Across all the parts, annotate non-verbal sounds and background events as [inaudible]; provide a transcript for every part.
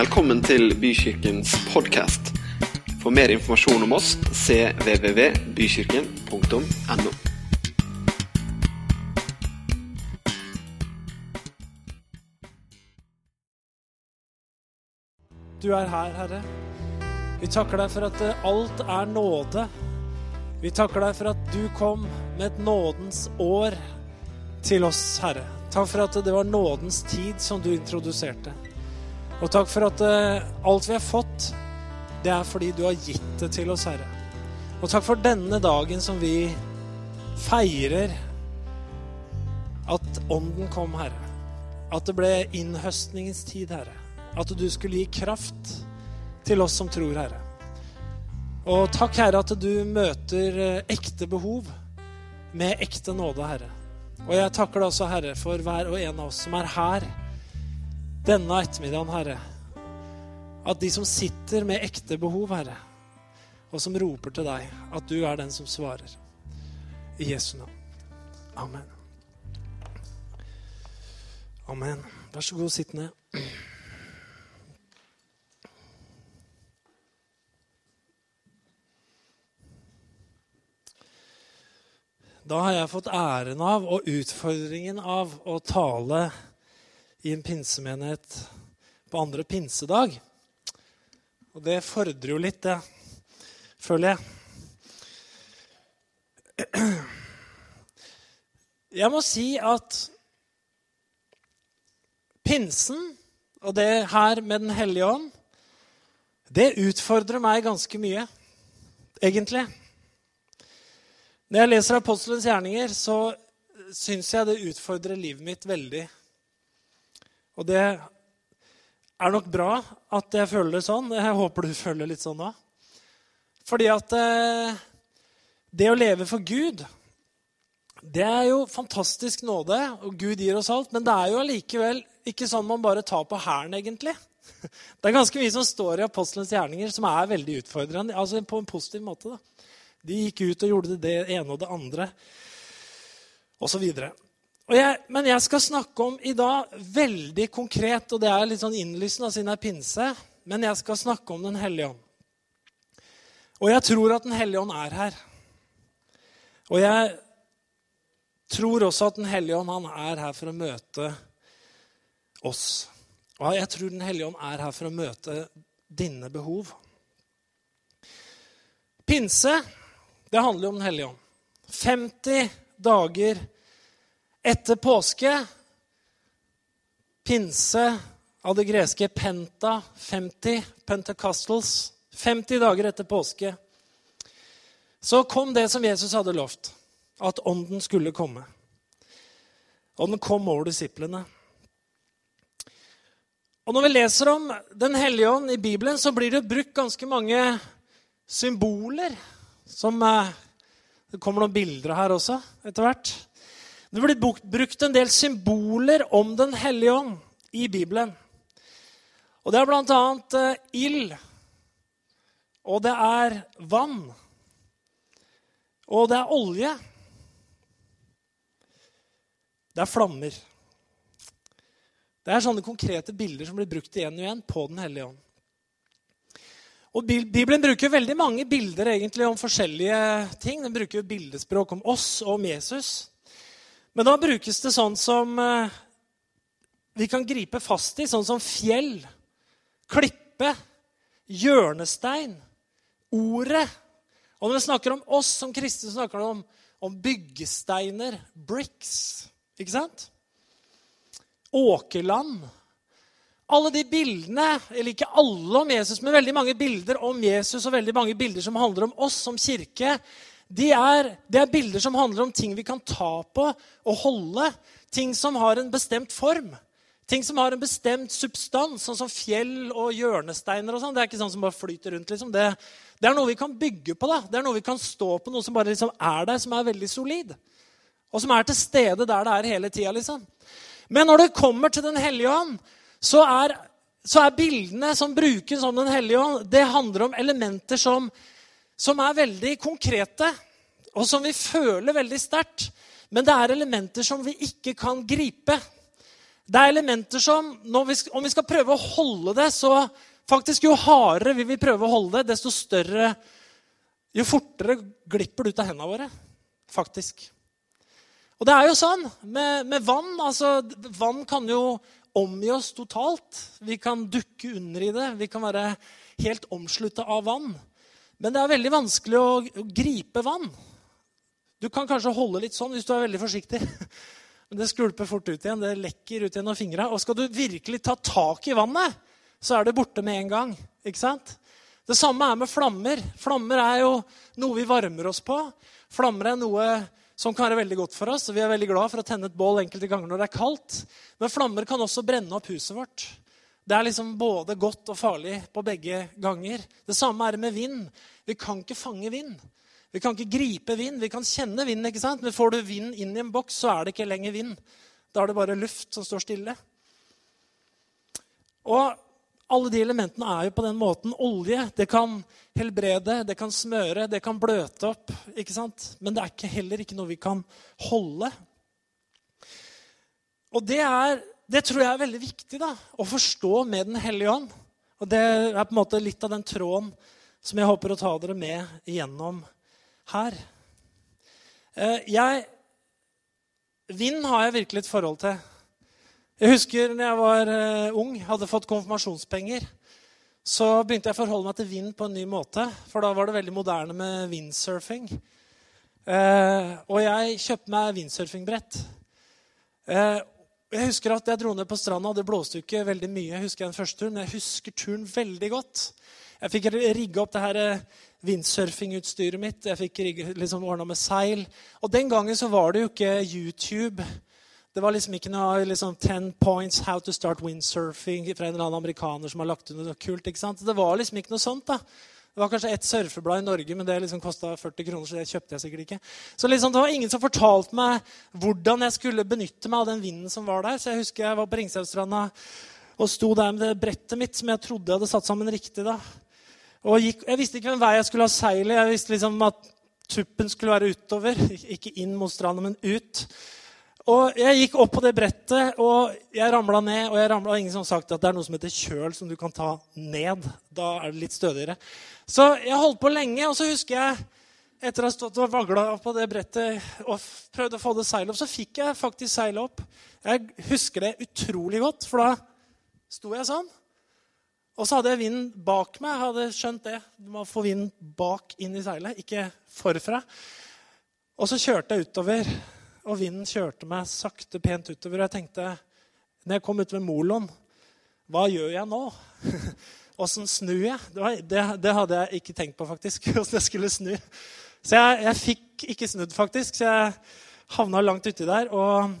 Velkommen til Bykirkens podkast. For mer informasjon om oss cvvvbykirken.no. Du er her, Herre. Vi takker deg for at eh, alt er nåde. Vi takker deg for at du kom med et nådens år til oss, Herre. Takk for at det var nådens tid som du introduserte. Og takk for at eh, alt vi har fått, det er fordi du har gitt det til oss, Herre. Og takk for denne dagen som vi feirer at Ånden kom, Herre. At det ble innhøstningens tid, Herre. At du skulle gi kraft til oss som tror, Herre. Og takk, Herre, at du møter eh, ekte behov med ekte nåde, Herre. Og jeg takker deg også, Herre, for hver og en av oss som er her denne ettermiddagen, Herre. At de som sitter med ekte behov, Herre, og som roper til deg, at du er den som svarer. I Jesu navn. Amen. Amen. Vær så god, sitt ned. Da har jeg fått æren av og utfordringen av å tale i en pinsemenighet på andre pinsedag. Og det fordrer jo litt, det, føler jeg. Jeg må si at pinsen og det her med Den hellige ånd, det utfordrer meg ganske mye, egentlig. Når jeg leser apostelens gjerninger, så syns jeg det utfordrer livet mitt veldig. Og det er nok bra at jeg føler det sånn. Jeg håper du føler litt sånn òg. Fordi at eh, det å leve for Gud, det er jo fantastisk nåde, og Gud gir oss alt. Men det er jo allikevel ikke sånn man bare tar på hæren, egentlig. [laughs] Det er ganske mye som står i apostelens gjerninger som er veldig utfordrende. altså På en positiv måte. da. De gikk ut og gjorde det ene og det andre, osv. Men jeg skal snakke om i dag veldig konkret, og det er litt sånn innlysende siden det er pinse, men jeg skal snakke om Den hellige ånd. Og jeg tror at Den hellige ånd er her. Og jeg tror også at Den hellige ånd han er her for å møte oss. Og jeg tror Den hellige ånd er her for å møte dine behov. Pinse det handler jo om Den hellige ånd. 50 dager etter påske Pinse av det greske penta, 50, pentecostals 50 dager etter påske så kom det som Jesus hadde lovt, at ånden skulle komme. Og den kom over disiplene. Og Når vi leser om Den hellige ånd i Bibelen, så blir det brukt ganske mange symboler som eh, Det kommer noen bilder her også etter hvert. Det blir brukt en del symboler om Den hellige ånd i Bibelen. Og det er bl.a. Eh, ild. Og det er vann. Og det er olje. Det er flammer. Det er sånne konkrete bilder som blir brukt igjen og igjen på Den hellige ånd. Og Bibelen bruker veldig mange bilder egentlig om forskjellige ting. Den bruker bildespråk om oss og om Jesus. Men da brukes det sånn som eh, vi kan gripe fast i, sånn som fjell, klippe, hjørnestein, ordet. Og når vi snakker om oss som kristne, snakker vi om, om byggesteiner, bricks. Ikke sant? Åkerland. Alle de bildene, eller ikke alle om Jesus, men veldig mange bilder om Jesus og veldig mange bilder som handler om oss som kirke, de er, det er bilder som handler om ting vi kan ta på og holde. Ting som har en bestemt form. Ting som har en bestemt substans, sånn som fjell og hjørnesteiner. og sånn. Det er ikke sånn som bare flyter rundt. liksom. Det, det, er noe vi kan bygge på. da. Det er noe vi kan stå på, noe som bare liksom er der, som er veldig solid. Og som er til stede der det er hele tida. Liksom. Men når det kommer til Den hellige ånd, så er, så er, bildene som brukes om Den hellige ånd, det handler om elementer som, som er veldig konkrete, og som vi føler veldig sterkt. Men det er elementer som vi ikke kan gripe. Det er elementer som vi, Om vi skal prøve å holde det, så faktisk jo hardere vi vil prøve å holde det, desto større Jo fortere glipper det ut av hendene våre. Faktisk. Og det er jo sånn med, med vann. altså Vann kan jo omgi oss totalt. Vi kan dukke under i det. Vi kan være helt omslutta av vann. Men det er veldig vanskelig å, gripe vann. Du kan kanskje holde litt sånn hvis du er veldig forsiktig. [laughs] Men det skvulper fort ut igjen. Det lekker ut gjennom fingra. Og skal du virkelig ta tak i vannet, så er det borte med en gang. Ikke sant? Det samme er med flammer. Flammer er jo noe vi varmer oss på. Flammer er noe som kan være veldig godt for oss. Vi er veldig glad for å tenne et bål enkelte ganger når det er kaldt. Men flammer kan også brenne opp huset vårt. Det er liksom både godt og farlig på begge ganger. Det samme er det med vind. Vi kan ikke fange vind. Vi kan ikke gripe vind. Vi kan kjenne vind, ikke sant? men får du vind inn i en boks, så er det ikke lenger vind. Da er det bare luft som står stille. Og alle de elementene er jo på den måten olje. Det kan helbrede, det kan smøre, det kan bløte opp. ikke sant? Men det er heller ikke noe vi kan holde. Og det, er, det tror jeg er veldig viktig da, å forstå med Den hellige ånd. Og det er på en måte litt av den tråden som jeg håper å ta dere med igjennom her. Eh, jeg, vind har jeg virkelig et forhold til. Jeg husker når jeg var uh, ung, hadde fått konfirmasjonspenger. Så begynte jeg å forholde meg til vind på en ny måte. For da var det veldig moderne med windsurfing. Uh, og jeg kjøpte meg windsurfingbrett. Jeg husker at jeg dro ned på stranda, det blåste jo ikke veldig mye. Jeg husker den første turen, men jeg husker turen veldig godt. Jeg fikk rigga opp det her windsurfingutstyret mitt. Jeg fikk liksom ordna med seil. Og den gangen så var det jo ikke YouTube det var liksom ikke noe liksom, 10 points how to start windsurfing fra en eller annen amerikaner som har lagt ut noe kult. ikke sant? Det var liksom ikke noe sånt. da. Det var kanskje ett surfeblad i Norge, men det liksom kosta 40 kroner. så det kjøpte jeg sikkert ikke. Så liksom, det var ingen som fortalte meg hvordan jeg skulle benytte meg av den vinden som var der. Så jeg husker jeg var på Ringsautstranda og sto der med det brettet mitt som jeg trodde jeg hadde satt sammen riktig. da. Og gikk, Jeg visste ikke hvem vei jeg skulle ha seilet. Jeg visste liksom at tuppen skulle være utover. Ikke inn mot stranda, men ut. Og Jeg gikk opp på det brettet, og jeg ramla ned. Og jeg ramlet, og ingen som sagt at det er noe som heter kjøl, som du kan ta ned. Da er det litt stødigere. Så jeg holdt på lenge, og så husker jeg etter å ha stått og vagla på det brettet og prøvd å få det seilet opp, så fikk jeg faktisk seilet opp. Jeg husker det utrolig godt, for da sto jeg sånn. Og så hadde jeg vinden bak meg. Jeg hadde skjønt det. Du må få vinden bak inn i seilet, ikke forfra. Og så kjørte jeg utover og vinden kjørte meg sakte, pent utover. Og jeg tenkte, når jeg kom ut ved Molon, hva gjør jeg nå? [laughs] Åssen snur jeg? Det, var, det, det, hadde jeg ikke tenkt på, faktisk. [laughs] Åssen jeg skulle snu. Så jeg, jeg, fikk ikke snudd, faktisk. Så jeg havna langt uti der og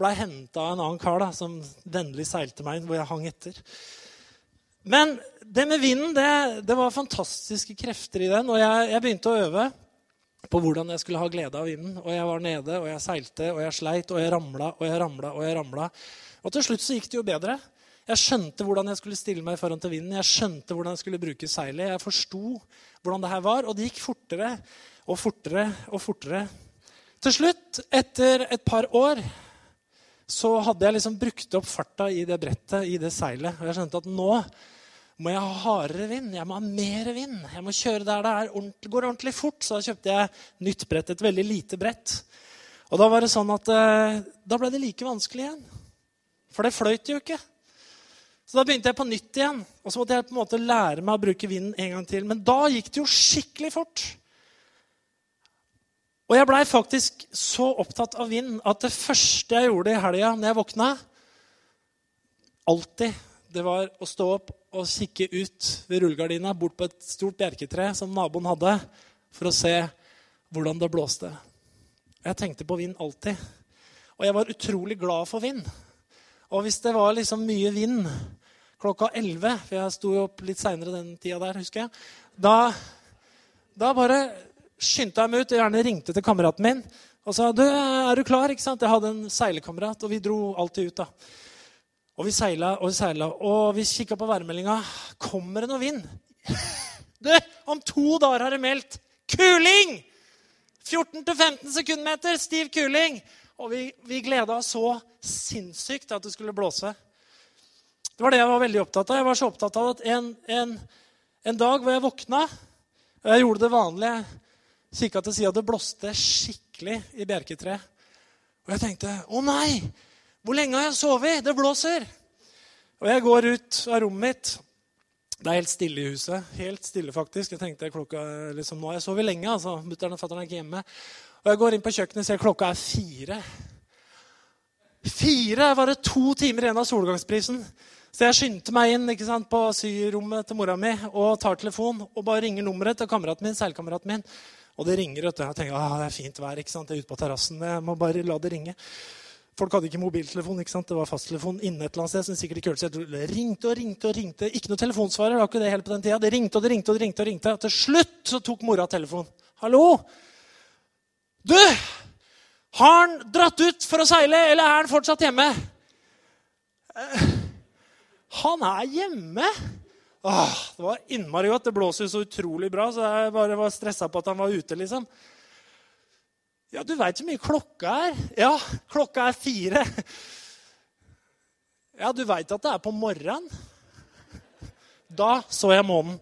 blei henta av en annen kar da, som vennlig seilte meg inn, hvor jeg hang etter. Men det med vinden, det, det var fantastiske krefter i den. Og jeg, jeg begynte å øve på hvordan jeg skulle ha glede av vinden. Og jeg var nede, og jeg seilte, og jeg sleit, og jeg ramla og jeg ramla. Og jeg ramla. Og til slutt så gikk det jo bedre. Jeg skjønte hvordan jeg skulle stille meg foran til vinden. Jeg skjønte hvordan jeg skulle bruke seilet. Jeg forsto hvordan det her var. Og det gikk fortere og fortere og fortere. Til slutt, etter et par år, så hadde jeg liksom brukt opp farta i det brettet, i det seilet. Og jeg skjønte at nå må jeg ha hardere vind. Jeg må ha mer vind. Jeg må kjøre der det ordentlig, går ordentlig fort. Så da kjøpte jeg nytt brett, et veldig lite brett. Og da var det sånn at eh, da ble det like vanskelig igjen. For det fløyt jo ikke. Så da begynte jeg på nytt igjen. Og så måtte jeg på en måte lære meg å bruke vinden en gang til. Men da gikk det jo skikkelig fort. Og jeg blei faktisk så opptatt av vind at det første jeg gjorde i helga når jeg våkna Alltid det var å stå opp og kikke ut ved rullegardina bort på et stort bjerketre som naboen hadde, for å se hvordan det blåste. Jeg tenkte på vind alltid. Og jeg var utrolig glad for vind. Og hvis det var liksom mye vind klokka 11, for jeg sto jo opp litt seinere den tida der, husker jeg, da, da bare skyndte jeg meg ut og gjerne ringte til kameraten min og sa du, er du klar. ikke sant? Jeg hadde en seilekamerat, og vi dro alltid ut. da. Og vi seila og vi seila, og vi kikka på værmeldinga. Kommer det noe vind? [laughs] Du, om to dager har det meldt kuling! 14-15 sekundmeter, stiv kuling. Og vi, vi gleda oss så sinnssykt at det skulle blåse. Det var det jeg var veldig opptatt av. Jeg var så opptatt av at en, en, en dag hvor jeg våkna og Jeg gjorde det vanlige. Kikka til sida. Det blåste skikkelig i bjerketreet. Og jeg tenkte å nei! Hvor lenge har jeg sovet? Det blåser! Og jeg går ut av rommet mitt. Det er helt stille i huset. Helt stille, faktisk. Jeg tenkte klokka, liksom, Nå har jeg sovet lenge. altså. Mutter'n og fatter'n er ikke hjemme. Og jeg går inn på kjøkkenet og ser klokka er fire. Fire var det to timer igjen av solgangsprisen. Så jeg skyndte meg inn ikke sant, på syrommet til mora mi og tar telefon og bare ringer nummeret til kameraten min, seilkameraten min. Og det ringer. vet du. Jeg tenker ah, det er fint vær. ikke sant? Jeg er ute på terrassen. Jeg må bare la det ringe. Folk hadde ikke mobiltelefon. ikke sant? Det var fasttelefon inne et eller annet sted. som sikkert ikke hørte seg. Det ringte og ringte og ringte. Ikke noe telefonsvarer. Det var ikke det hele på den tida. Det ringte og det ringte og det ringte. og ringte. Til slutt så tok mora telefonen. 'Hallo? Du! Har han dratt ut for å seile, eller er han fortsatt hjemme?' Eh, han er hjemme. Åh, det var innmari godt. Det blåser jo så utrolig bra, så jeg bare var stressa på at han var ute. liksom. Ja, du veit så mye klokka er? Ja, klokka er fire. Ja, du veit at det er på morgenen? Da så jeg månen.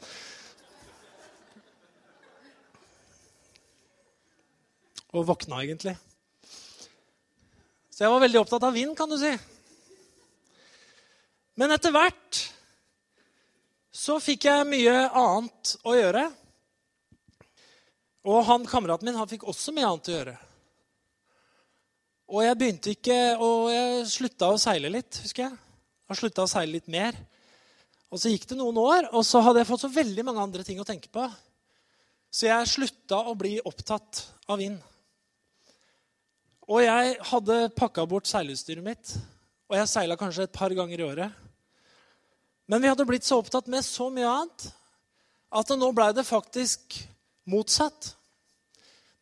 Og våkna egentlig. Så jeg var veldig opptatt av vind, kan du si. Men etter hvert så fikk jeg mye annet å gjøre. Og han kameraten min han fikk også mye annet å gjøre. Og jeg begynte ikke, og jeg slutta å seile litt, husker jeg. Jeg slutta å seile litt mer. Og så gikk det noen år, og så hadde jeg fått så veldig mange andre ting å tenke på. Så jeg slutta å bli opptatt av vind. Og jeg hadde pakka bort seilutstyret mitt, og jeg seila kanskje et par ganger i året. Men vi hadde blitt så opptatt med så mye annet at nå blei det faktisk motsatt.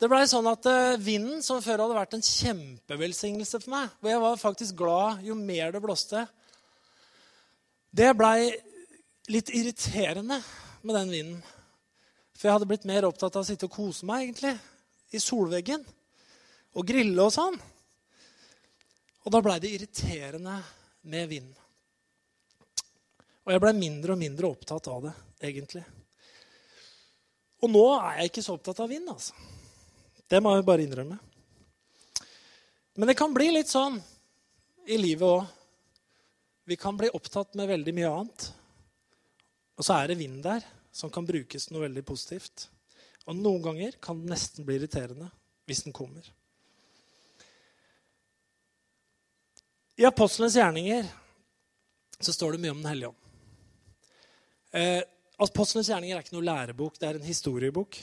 Det blei sånn at eh, vinden, som før hadde vært en kjempevelsignelse for meg, hvor jeg var faktisk glad jo mer det blåste, det blei litt irriterende med den vinden. For jeg hadde blitt mer opptatt av å sitte og kose meg egentlig, i solveggen og grille og sånn. Og da blei det irriterende med vind. Og jeg blei mindre og mindre opptatt av det, egentlig. Og nå er jeg ikke så opptatt av vind. altså. Det må jeg bare innrømme. Men det kan bli litt sånn i livet òg. Vi kan bli opptatt med veldig mye annet. Og så er det vind der som kan brukes til noe veldig positivt. Og noen ganger kan den nesten bli irriterende hvis den kommer. I Apostlenes gjerninger så står det mye om Den hellige ånd. Eh, Apostlenes gjerninger er ikke noe lærebok, det er en historiebok.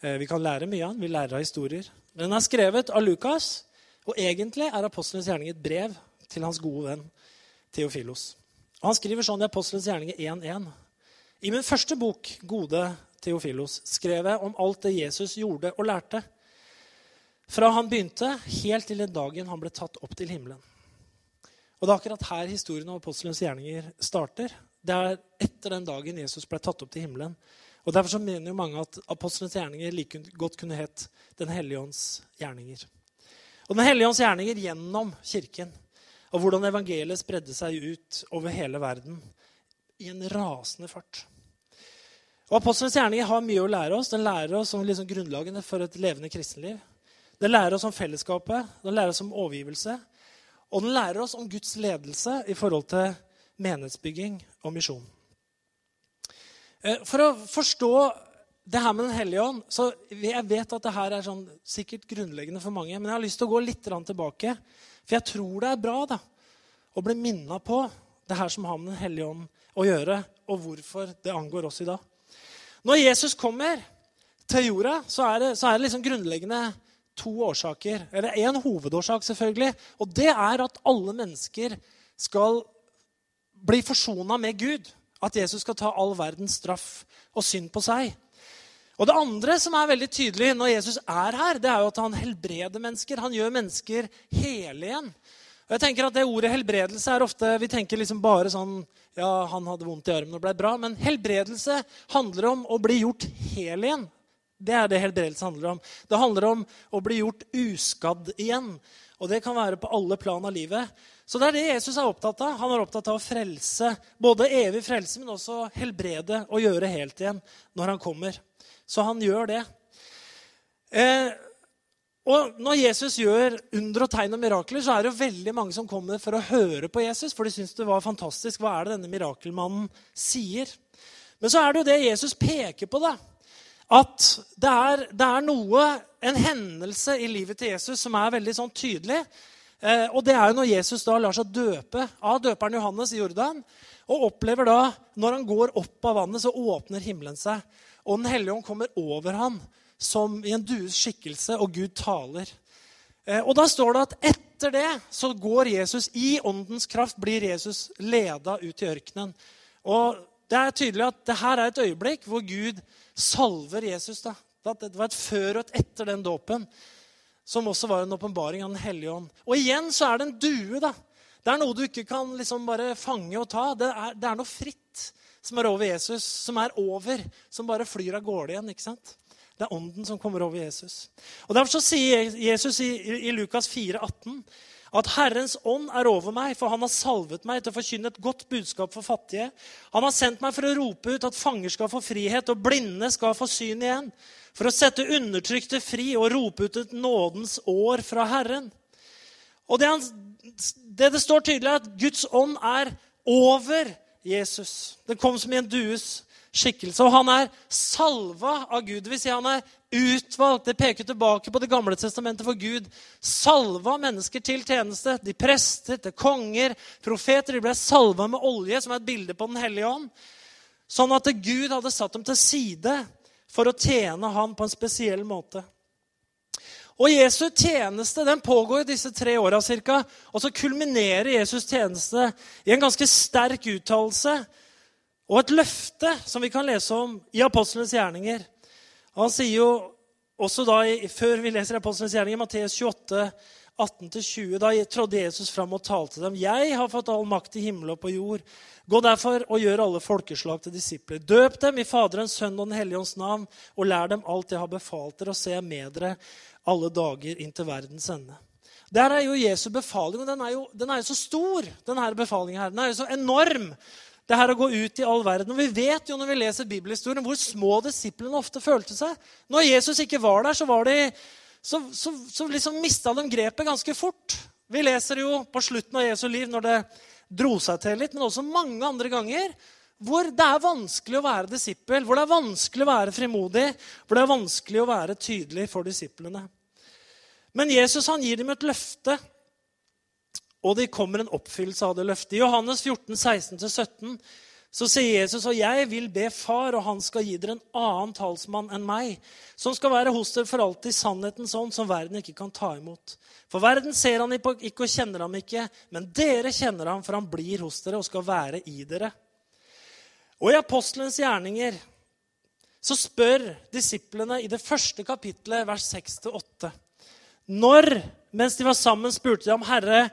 Eh, vi kan lære mye av den. Vi lærer av historier. Den er skrevet av Lukas, og egentlig er Apostlenes gjerning et brev til hans gode venn Theofilos. Og han skriver sånn i Apostlenes gjerninger 1.1.: I min første bok, Gode Theofilos, skrev jeg om alt det Jesus gjorde og lærte. Fra han begynte, helt til den dagen han ble tatt opp til himmelen. Og Det er akkurat her historien om apostlenes gjerninger starter. Det er etter den dagen Jesus ble tatt opp til himmelen. Og Derfor så mener jo mange at apostlenes gjerninger like godt kunne hett Den hellige ånds gjerninger. Og Den hellige ånds gjerninger gjennom Kirken. Og hvordan evangeliet spredde seg ut over hele verden i en rasende fart. Og Apostlenes gjerninger har mye å lære oss. Den lærer oss om liksom grunnlagene for et levende kristenliv. Den lærer oss om fellesskapet, den lærer oss om overgivelse. Og den lærer oss om Guds ledelse i forhold til menighetsbygging og misjon. Eh, for å forstå det her med Den hellige ånd så Jeg vet at det her er sånn, sikkert grunnleggende for mange, men jeg har lyst til å gå litt tilbake. For jeg tror det er bra da, å bli minna på det her som har med Den hellige ånd å gjøre, og hvorfor det angår oss i dag. Når Jesus kommer til jorda, så er det, så er det liksom grunnleggende to årsaker. Eller én hovedårsak, selvfølgelig. Og det er at alle mennesker skal bli forsona med Gud. At Jesus skal ta all verdens straff og synd på seg. Og Det andre som er veldig tydelig når Jesus er her, det er jo at han helbreder mennesker. Han gjør mennesker hele igjen. Og jeg tenker at det Ordet helbredelse er ofte Vi tenker liksom bare sånn Ja, han hadde vondt i armen og ble bra. Men helbredelse handler om å bli gjort hel igjen. Det er det helbredelse handler om. Det handler om å bli gjort uskadd igjen. Og det kan være på alle plan av livet. Så det er det Jesus er opptatt av. Han er opptatt av å frelse. Både evig frelse, men også helbrede og gjøre helt igjen når han kommer. Så han gjør det. Eh, og Når Jesus gjør under og tegn og mirakler, så er det jo veldig mange som kommer for å høre på Jesus, for de syns det var fantastisk. Hva er det denne mirakelmannen sier? Men så er det jo det Jesus peker på. da, At det er, det er noe, en hendelse i livet til Jesus som er veldig sånn tydelig. Eh, og det er jo når Jesus da lar seg døpe av døperen Johannes i Jordan. Og opplever da, når han går opp av vannet, så åpner himmelen seg. Og Den hellige ånd kommer over ham som i en dues skikkelse, og Gud taler. Eh, og da står det at etter det så går Jesus i åndens kraft, blir Jesus leda ut i ørkenen. Og det er tydelig at det her er et øyeblikk hvor Gud salver Jesus. da. Det var et før og et etter den dåpen, som også var en åpenbaring av Den hellige ånd. Og igjen så er det en due. da. Det er noe du ikke kan liksom bare fange og ta. Det er, det er noe fritt som er over Jesus, som er over, som bare flyr av gårde igjen. ikke sant? Det er ånden som kommer over Jesus. Og Derfor så sier Jesus i, i Lukas 4, 18, at Herrens ånd er over meg, for han har salvet meg til å forkynne et godt budskap for fattige. Han har sendt meg for å rope ut at fanger skal få frihet, og blinde skal få syn igjen. For å sette undertrykte fri og rope ut et nådens år fra Herren. Og det, han, det, det står tydelig, er at Guds ånd er over Jesus. Det kom som i en dues skikkelse. Og han er salva av Gud. Det vil si han er utvalgt. Det peker tilbake på Det gamle testamentet for Gud. Salva mennesker til tjeneste. De prester, til konger, profeter. De ble salva med olje, som er et bilde på Den hellige ånd. Sånn at Gud hadde satt dem til side for å tjene ham på en spesiell måte. Og Jesu tjeneste den pågår i disse tre åra ca. Og så kulminerer Jesus tjeneste i en ganske sterk uttalelse og et løfte som vi kan lese om i apostlenes gjerninger. Han sier jo også da, Før vi leser apostlenes gjerninger, Matteus 28, 18-20, da trådde Jesus fram og talte dem. Jeg har fått all makt i himmel og på jord. Gå derfor og gjør alle folkeslag til disipler. Døp dem i Faderens, Sønn og Den hellige ånds navn, og lær dem alt jeg har befalt dere, og se med dere alle dager inn til verdens ende. Der er jo Jesu befaling, og den er jo, den er jo så stor. denne befalingen her. Den er jo så enorm det her å gå ut i all verden. Og Vi vet jo når vi leser bibelhistorien, hvor små disiplene ofte følte seg. Når Jesus ikke var der, så, var de, så, så, så liksom mista de grepet ganske fort. Vi leser jo på slutten av Jesu liv når det dro seg til litt, men også mange andre ganger hvor det er vanskelig å være disippel, hvor det er vanskelig å være frimodig, hvor det er vanskelig å være tydelig for disiplene. Men Jesus han gir dem et løfte og det kommer en oppfyllelse av det løftet. I Johannes 14, 16-17 så sier Jesus og jeg vil be Far, og han skal gi dere en annen talsmann enn meg, som skal være hos dere for alltid sannhetens ånd, som verden ikke kan ta imot. For verden ser han ikke og kjenner ham ikke, men dere kjenner ham, for han blir hos dere og skal være i dere. Og i apostelens gjerninger så spør disiplene i det første kapitlet, vers 6-8 Når, mens de var sammen, spurte de om Herre,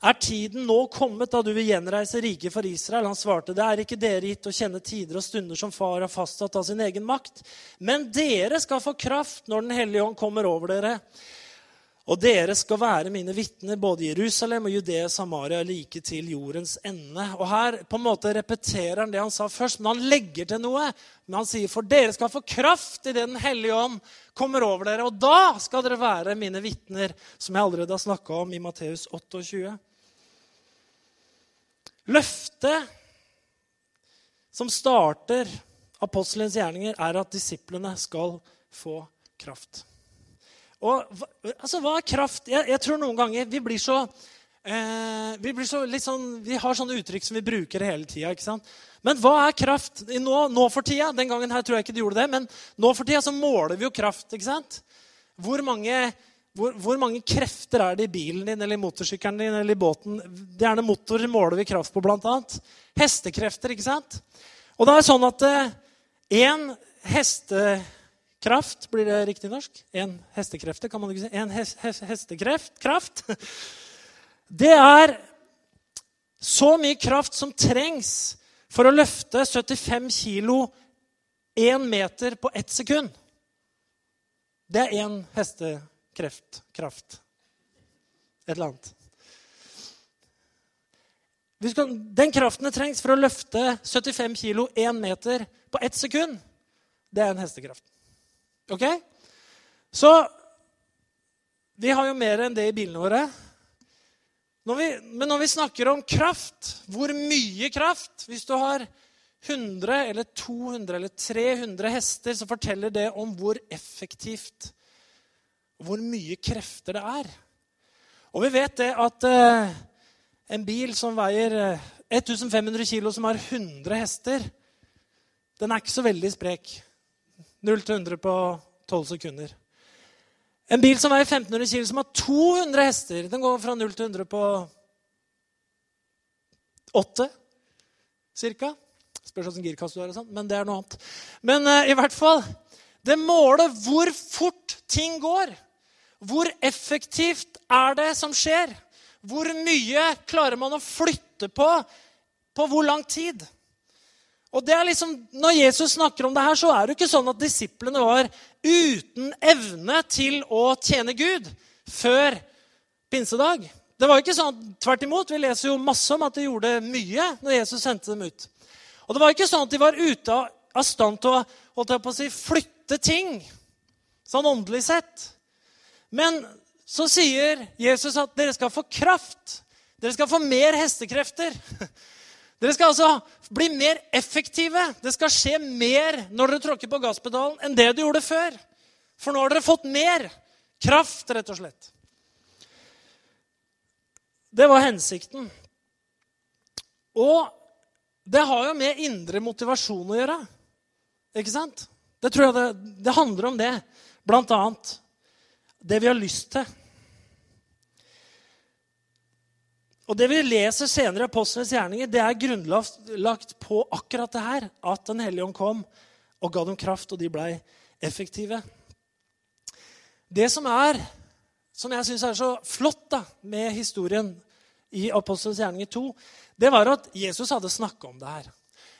er tiden nå kommet da du vil gjenreise riket for Israel? Han svarte, det er ikke dere gitt å kjenne tider og stunder som far har fastsatt av sin egen makt. Men dere skal få kraft når Den hellige ånd kommer over dere. Og dere skal være mine vitner både i Jerusalem og Judea, Samaria, like til jordens ende. Og Her på en måte repeterer han det han sa først, men han legger til noe. Men han sier, for dere skal få kraft idet Den hellige ånd kommer over dere. Og da skal dere være mine vitner, som jeg allerede har snakka om i Matteus 28. Løftet som starter apostelens gjerninger, er at disiplene skal få kraft. Og altså, Hva er kraft? Jeg, jeg, tror noen ganger vi blir så eh, Vi blir så sånn, vi har sånne uttrykk som vi bruker hele tida. Men hva er kraft? Nå, nå, for tida, Den gangen her tror jeg ikke de gjorde det, men nå for tida så måler vi jo kraft. ikke sant? Hvor mange, hvor, hvor mange krefter er det i bilen din eller i motorsykkelen din eller i båten? Gjerne motorer måler vi kraft på, bl.a. Hestekrefter, ikke sant? Og det er sånn at én eh, heste Kraft, blir det riktig norsk? En hestekrefte, kan man ikke si. En hestekreft. Kraft. [laughs] Det er så mye kraft som trengs for å løfte 75 kilo én meter på ett sekund. Det er én kraft. et eller annet. Den kraften det trengs for å løfte 75 kilo én meter på ett sekund, det er en hestekraft. Ok? Så vi har jo mer enn det i bilene våre. Når vi, men når vi snakker om kraft, hvor mye kraft Hvis du har 100 eller 200 eller 300 hester, så forteller det om hvor effektivt Hvor mye krefter det er. Og vi vet det at eh, en bil som veier 1500 kilo, kg, som har 100 hester, den er ikke så veldig sprek. 0 til 100 på 12 sekunder. En bil som veier 1500 kg, som har 200 hester, den går fra 0 til 100 på 8 ca. Spørs åssen girkasse du har, men det er noe annet. Men uh, i hvert fall Det måler hvor fort ting går. Hvor effektivt er det som skjer? Hvor mye klarer man å flytte på på hvor lang tid? Og det er liksom, Når Jesus snakker om det her, så er det jo ikke sånn at disiplene var uten evne til å tjene Gud før pinsedag. Det var jo ikke sånn, Tvert imot. Vi leser jo masse om at de gjorde mye når Jesus sendte dem ut. Og det var ikke sånn at de var ute av stand til å, holdt jeg på å si, flytte ting, sånn åndelig sett. Men så sier Jesus at dere skal få kraft. Dere skal få mer hestekrefter. [laughs] Dere skal altså bli mer effektive. Det skal skje mer når dere tråkker på gasspedalen, enn det du gjorde før. For nå har dere fått mer kraft, rett og slett. Det var hensikten. Og det har jo med indre motivasjon å gjøre. Ikke sant? Det tror jeg det, det handler om det. Blant annet det vi har lyst til. Og Det vi leser senere i Apostlenes gjerninger, det er grunnlagt på akkurat det her. At Den hellige ånd kom og ga dem kraft, og de blei effektive. Det som er, som jeg syns er så flott da, med historien i Apostlenes gjerninger 2, det var at Jesus hadde snakka om det her.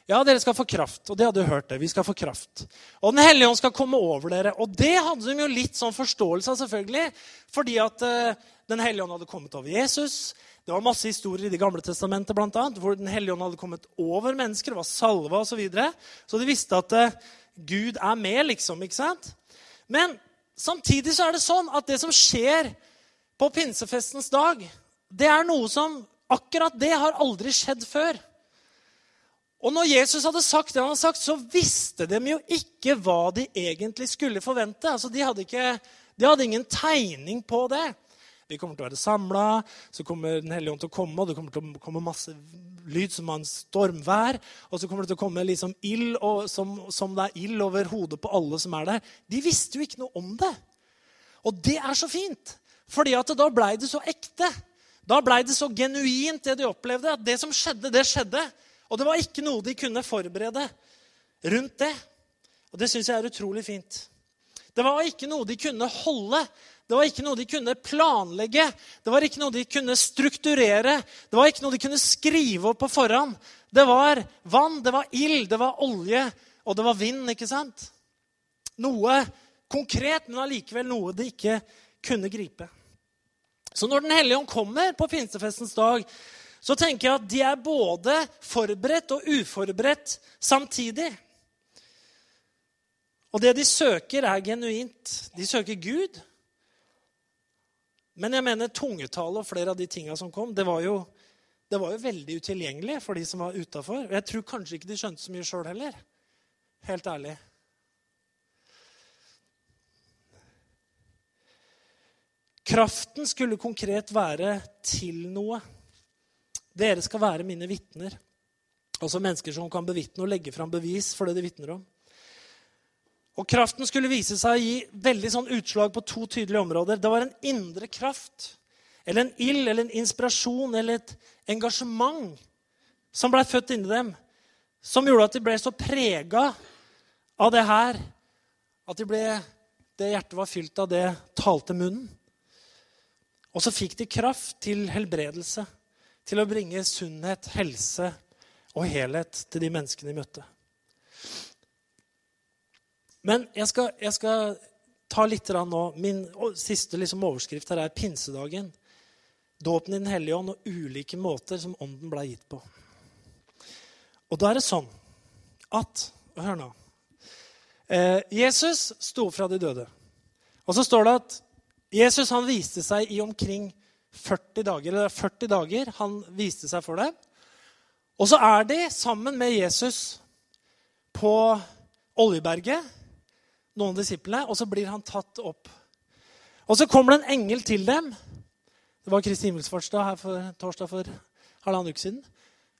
Ja, dere skal få kraft. Og det hadde du hørt. det. Vi skal få kraft. Og Den hellige ånd skal komme over dere. Og det hadde de jo litt sånn forståelse av, selvfølgelig. Fordi at uh, Den hellige ånd hadde kommet over Jesus. Det var masse historier i Det gamle testamentet blant annet, hvor Den hellige ånd hadde kommet over mennesker. Det var salva osv. Så, videre. så de visste at uh, Gud er med, liksom. ikke sant? Men samtidig så er det sånn at det som skjer på pinsefestens dag, det er noe som Akkurat det har aldri skjedd før. Og når Jesus hadde sagt det han hadde sagt, så visste de jo ikke hva de egentlig skulle forvente. Altså, de, hadde ikke, de hadde ingen tegning på det. Vi kommer til å være samla, så kommer Den hellige ånd til å komme, og det kommer til å komme masse lyd som en stormvær. Og så kommer det til å komme liksom ild, som, som, det er ild over hodet på alle som er der. De visste jo ikke noe om det. Og det er så fint, fordi at da blei det så ekte. Da blei det så genuint, det de opplevde. At det som skjedde, det skjedde. Og det var ikke noe de kunne forberede rundt det. Og det syns jeg er utrolig fint. Det var ikke noe de kunne holde. Det var ikke noe de kunne planlegge. Det var ikke noe de kunne strukturere. Det var ikke noe de kunne skrive opp på forhånd. Det var vann, det var ild, det var olje, og det var vind. ikke sant? Noe konkret, men allikevel noe de ikke kunne gripe. Så når Den hellige ånd kommer på pinsefestens dag, så tenker jeg at de er både forberedt og uforberedt samtidig. Og det de søker, er genuint. De søker Gud. Men jeg mener tungetale og flere av de tinga som kom, det var, jo, det var jo veldig utilgjengelig for de som var utafor. Jeg tror kanskje ikke de skjønte så mye sjøl heller. Helt ærlig. Kraften skulle konkret være til noe. Dere skal være mine vitner. Altså mennesker som kan bevitne og legge fram bevis for det de vitner om. Og Kraften skulle vise seg å gi veldig sånn utslag på to tydelige områder. Det var en indre kraft, eller en ild, eller en inspirasjon eller et engasjement som blei født inni dem, som gjorde at de ble så prega av det her at de ble, det hjertet var fylt av, det talte munnen. Og så fikk de kraft til helbredelse til å bringe sunnhet, helse og helhet til de menneskene de møtte. Men jeg skal, jeg skal ta litt nå. Min siste liksom, overskrift her er pinsedagen. dåpen i Den hellige ånd og ulike måter som ånden ble gitt på. Og da er det sånn at Hør nå. Eh, Jesus sto fra de døde. Og så står det at Jesus han viste seg i omkring 40 dager. Eller 40 dager han viste seg for dem. Og så er de sammen med Jesus på Oljeberget, noen av disiplene, og så blir han tatt opp. Og så kommer det en engel til dem. Det var Kristi himmelsfartsdag her for torsdag for halvannen uke siden.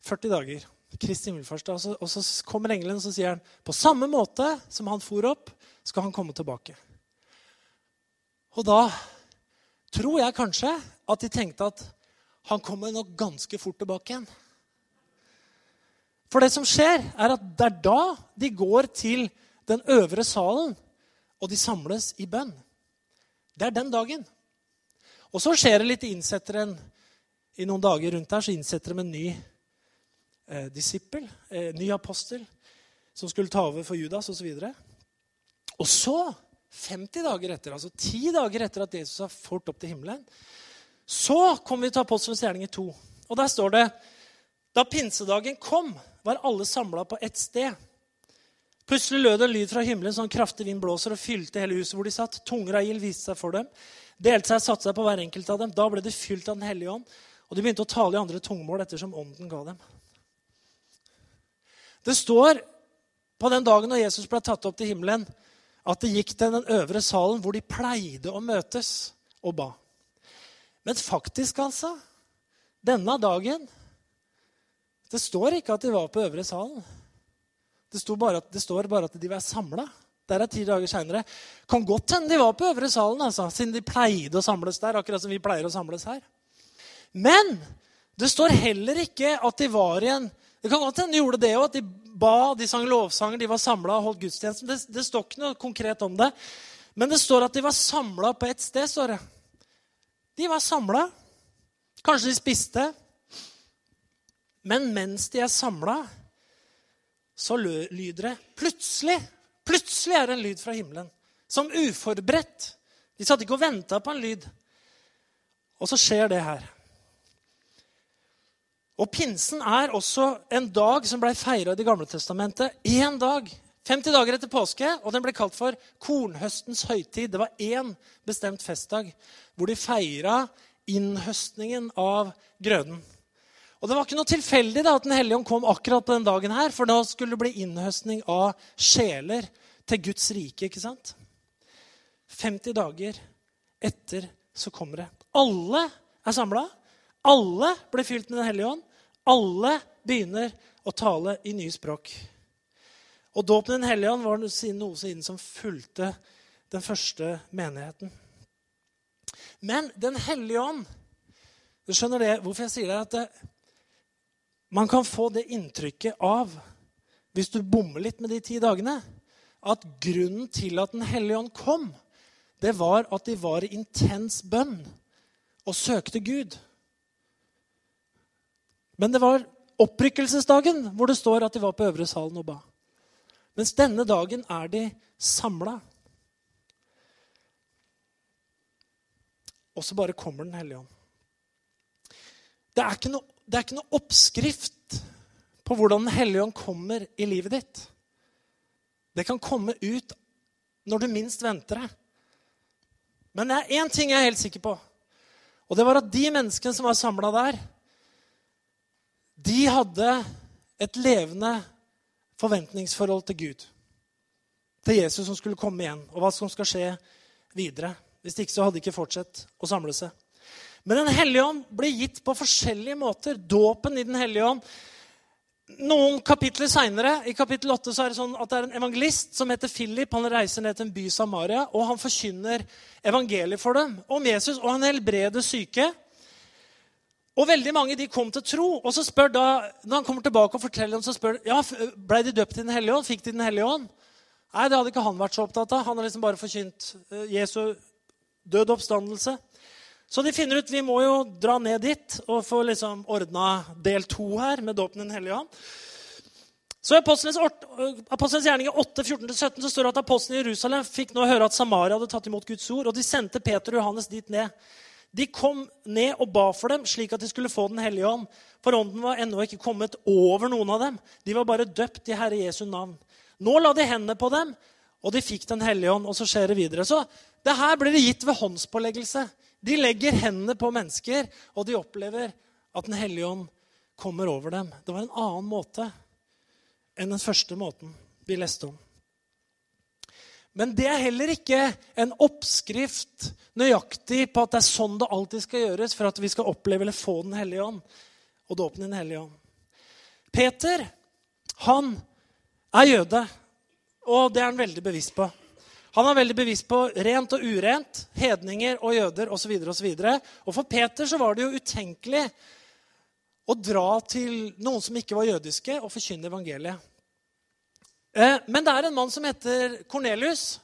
40 dager. Kristi himmelfartsdag. Og, og så kommer engelen og så sier han, på samme måte som han for opp, skal han komme tilbake. Og da tror jeg kanskje at de tenkte at han kommer nok ganske fort tilbake igjen. For det som skjer, er at det er da de går til den øvre salen, og de samles i bønn. Det er den dagen. Og så skjer det litt. Innsetter en, I noen dager rundt der så innsetter de en ny eh, disippel, eh, ny apostel, som skulle ta over for Judas osv. Og, så og så, 50 dager etter, altså 10 dager etter at Jesus har fort opp til himmelen, så kommer vi til Apostelens gjerninger 2. Og der står det Da pinsedagen kom, var alle samla på ett sted. Plutselig lød det en lyd fra himmelen, som kraftig vind blåser og fylte hele huset hvor de satt. Tunger av ild viste seg for dem, delte seg og satte seg på hver enkelt av dem. Da ble de fylt av Den hellige ånd, og de begynte å tale i andre tungemål ettersom ånden ga dem. Det står på den dagen når Jesus ble tatt opp til himmelen, at det gikk til den øvre salen hvor de pleide å møtes og ba. Men faktisk, altså Denne dagen Det står ikke at de var på øvre salen. Det, bare at, det står bare at de var samla. Der er ti dager seinere. Kan godt hende de var på øvre salen, altså, siden de pleide å samles der. akkurat som vi pleier å samles her. Men det står heller ikke at de var i en Det kan godt hende de gjorde det òg, at de ba, de sang lovsanger, de var samla og holdt gudstjenesten. Det, det står ikke noe konkret om det. Men det står at de var samla på ett sted. står det. De var samla. Kanskje de spiste. Men mens de er samla, så lyder det plutselig Plutselig er det en lyd fra himmelen. Som uforberedt. De satt ikke og venta på en lyd. Og så skjer det her. Og pinsen er også en dag som ble feira i Det gamle testamentet. Én dag. 50 dager etter påske, og den ble kalt for kornhøstens høytid. Det var én bestemt festdag hvor de feira innhøstningen av grøden. Og Det var ikke noe tilfeldig da, at Den hellige ånd kom akkurat på den dagen, her, for da skulle det bli innhøstning av sjeler til Guds rike. ikke sant? 50 dager etter så kommer det. Alle er samla. Alle blir fylt med Den hellige ånd. Alle begynner å tale i nye språk. Og Dåpen i Den hellige ånd var noe siden som fulgte den første menigheten. Men Den hellige ånd Du skjønner det, hvorfor jeg sier det? at det, Man kan få det inntrykket av, hvis du bommer litt med de ti dagene, at grunnen til at Den hellige ånd kom, det var at de var i intens bønn og søkte Gud. Men det var opprykkelsesdagen hvor det står at de var på øvre salen og ba. Mens denne dagen er de samla. Og så bare kommer Den hellige ånd. Det er, ikke noe, det er ikke noe oppskrift på hvordan Den hellige ånd kommer i livet ditt. Det kan komme ut når du minst venter det. Men det er én ting jeg er helt sikker på. Og det var at de menneskene som var samla der, de hadde et levende forventningsforhold til Gud. Til Jesus som skulle komme igjen, og hva som skal skje videre. Hvis ikke så hadde de ikke fortsatt å samle seg. Men Den hellige ånd ble gitt på forskjellige måter. Dåpen i Den hellige ånd. Noen kapitler seinere, i kapittel 8, så er det sånn at det er en evangelist som heter Philip. Han reiser ned til en by Samaria, og han forkynner evangeliet for dem om Jesus. Og han helbreder syke. Og veldig mange de kom til tro. Og så spør da, når han kommer tilbake og forteller dem, så spør de, ja, ble de døpt i Den hellige ånd. Fikk de Den hellige ånd? Nei, det hadde ikke han vært så opptatt av. Han har liksom bare forkynt eh, Jesu død oppstandelse. Så de finner ut vi må jo dra ned dit og få liksom ordna del to her med dåpen i Den hellige ånd. Så I Apostelens gjerninger 8, 14-17 så står det at apostlene i Jerusalem fikk nå høre at Samaria hadde tatt imot Guds ord, og de sendte Peter og Johannes dit ned. De kom ned og ba for dem, slik at de skulle få Den hellige ånd. For ånden var ennå ikke kommet over noen av dem. De var bare døpt i Herre Jesu navn. Nå la de hendene på dem, og de fikk Den hellige ånd. Og så skjer det videre. Så det her blir det gitt ved håndspåleggelse. De legger hendene på mennesker, og de opplever at Den hellige ånd kommer over dem. Det var en annen måte enn den første måten vi leste om. Men det er heller ikke en oppskrift nøyaktig på at det er sånn det alltid skal gjøres for at vi skal oppleve eller få Den hellige ånd og dåpen i Den hellige ånd. Peter, han er jøde, og det er han veldig bevisst på. Han er veldig bevisst på rent og urent, hedninger og jøder osv. Og, så videre, og, og for Peter så var det jo utenkelig å dra til noen som ikke var jødiske, og forkynne evangeliet. Eh, men det er en mann som heter Cornelius,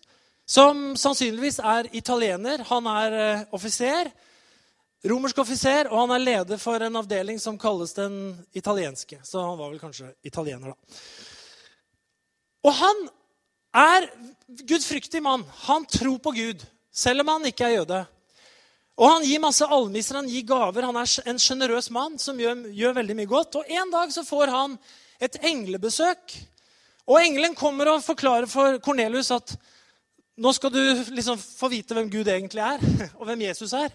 som sannsynligvis er italiener. Han er eh, offiser, romersk offiser, og han er leder for en avdeling som kalles den italienske. Så han var vel kanskje italiener, da. Og han er gudfryktig mann. Han tror på Gud, selv om han ikke er jøde. Og han gir masse almisser, han gir gaver. Han er en sjenerøs mann som gjør, gjør veldig mye godt. Og en dag så får han et englebesøk og engelen kommer og forklarer for Kornelius at nå skal du liksom få vite hvem Gud egentlig er, [laughs] og hvem Jesus er.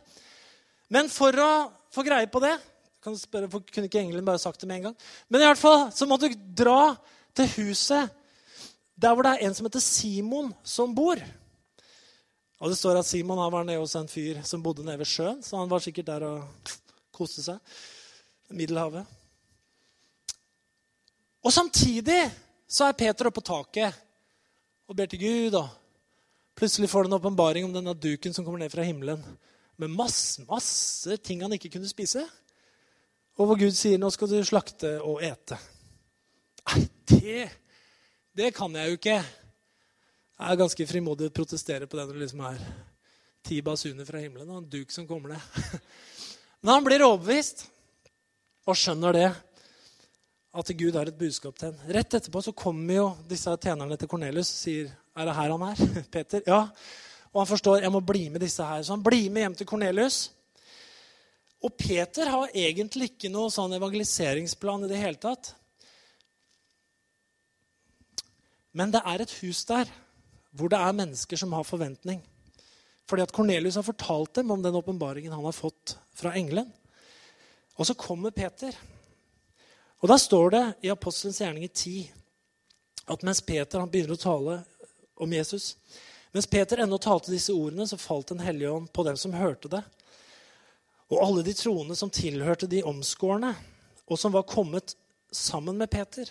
Men for å få greie på det kan spørre, Kunne ikke engelen bare sagt det med en gang? Men i hvert fall så må du dra til huset der hvor det er en som heter Simon, som bor. Og Det står at Simon var nede hos en fyr som bodde nede ved sjøen. Så han var sikkert der og koste seg. Middelhavet. Og samtidig så er Peter oppe på taket og ber til Gud. og Plutselig får han en åpenbaring om denne duken som kommer ned fra himmelen med masse, masse ting han ikke kunne spise. Og hvor Gud sier 'nå skal du slakte og ete'. Nei, det, det kan jeg jo ikke. Jeg er ganske frimodig å protestere på det når det liksom er ti basuner fra himmelen og en duk som kommer ned. [laughs] Men han blir overbevist og skjønner det at Gud har et budskap til henne. Rett etterpå så kommer jo disse tjenerne til Kornelius og sier er det her han er. [laughs] Peter? Ja. Og han forstår jeg må bli med disse her. Så han blir med hjem til Kornelius. Og Peter har egentlig ikke noe sånn evangeliseringsplan i det hele tatt. Men det er et hus der hvor det er mennesker som har forventning. Fordi at Kornelius har fortalt dem om den åpenbaringen han har fått fra engelen. Og så kommer Peter. Og Da står det i Apostelens gjerninger 10 at mens Peter begynner å tale om Jesus Mens Peter ennå talte disse ordene, så falt Den hellige ånd på dem som hørte det. Og alle de troende som tilhørte de omskårne, og som var kommet sammen med Peter,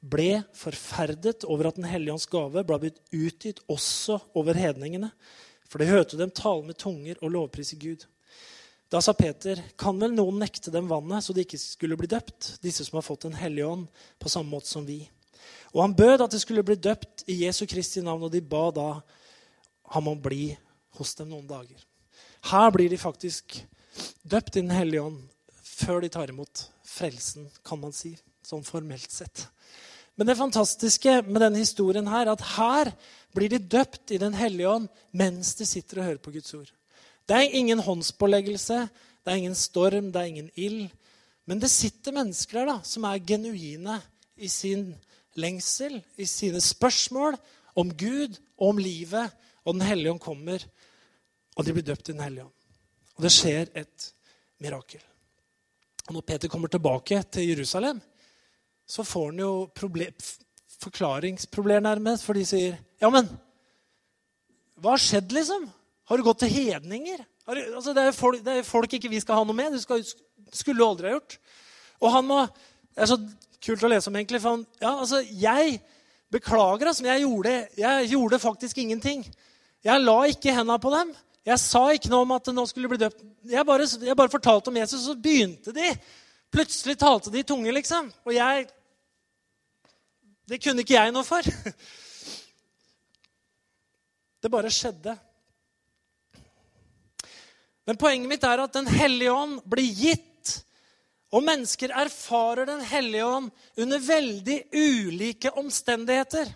ble forferdet over at Den hellige ånds gave ble blitt utgitt også over hedningene. For de hørte dem tale med tunger og lovprise Gud. Da sa Peter, kan vel noen nekte dem vannet, så de ikke skulle bli døpt, disse som har fått Den hellige ånd, på samme måte som vi? Og han bød at de skulle bli døpt i Jesu Kristi navn, og de ba da ham om å bli hos dem noen dager. Her blir de faktisk døpt i Den hellige ånd før de tar imot frelsen, kan man si, sånn formelt sett. Men det fantastiske med denne historien her, er at her blir de døpt i Den hellige ånd mens de sitter og hører på Guds ord. Det er ingen håndspåleggelse, det er ingen storm, det er ingen ild. Men det sitter mennesker der da, som er genuine i sin lengsel, i sine spørsmål om Gud og om livet. Og Den hellige ånd kommer, og de blir døpt i Den hellige ånd. Og det skjer et mirakel. Og Når Peter kommer tilbake til Jerusalem, så får han jo problem, forklaringsproblemer nærmest, for de sier Ja, men hva har skjedd, liksom? Har du gått til hedninger? Du, altså, det, er jo folk, folk, ikke vi skal ha noe med. Det skulle du aldri ha gjort. Og han må, Det er så kult å lese om, egentlig. For han, ja, altså, jeg beklager, altså, men jeg gjorde, jeg gjorde faktisk ingenting. Jeg la ikke henda på dem. Jeg sa ikke noe om at det nå skulle bli døpt. Jeg bare, jeg bare fortalte om Jesus, og så begynte de. Plutselig talte de i tunge, liksom. Og jeg Det kunne ikke jeg noe for. Det bare skjedde. Men poenget mitt er at Den hellige ånd blir gitt. Og mennesker erfarer Den hellige ånd under veldig ulike omstendigheter.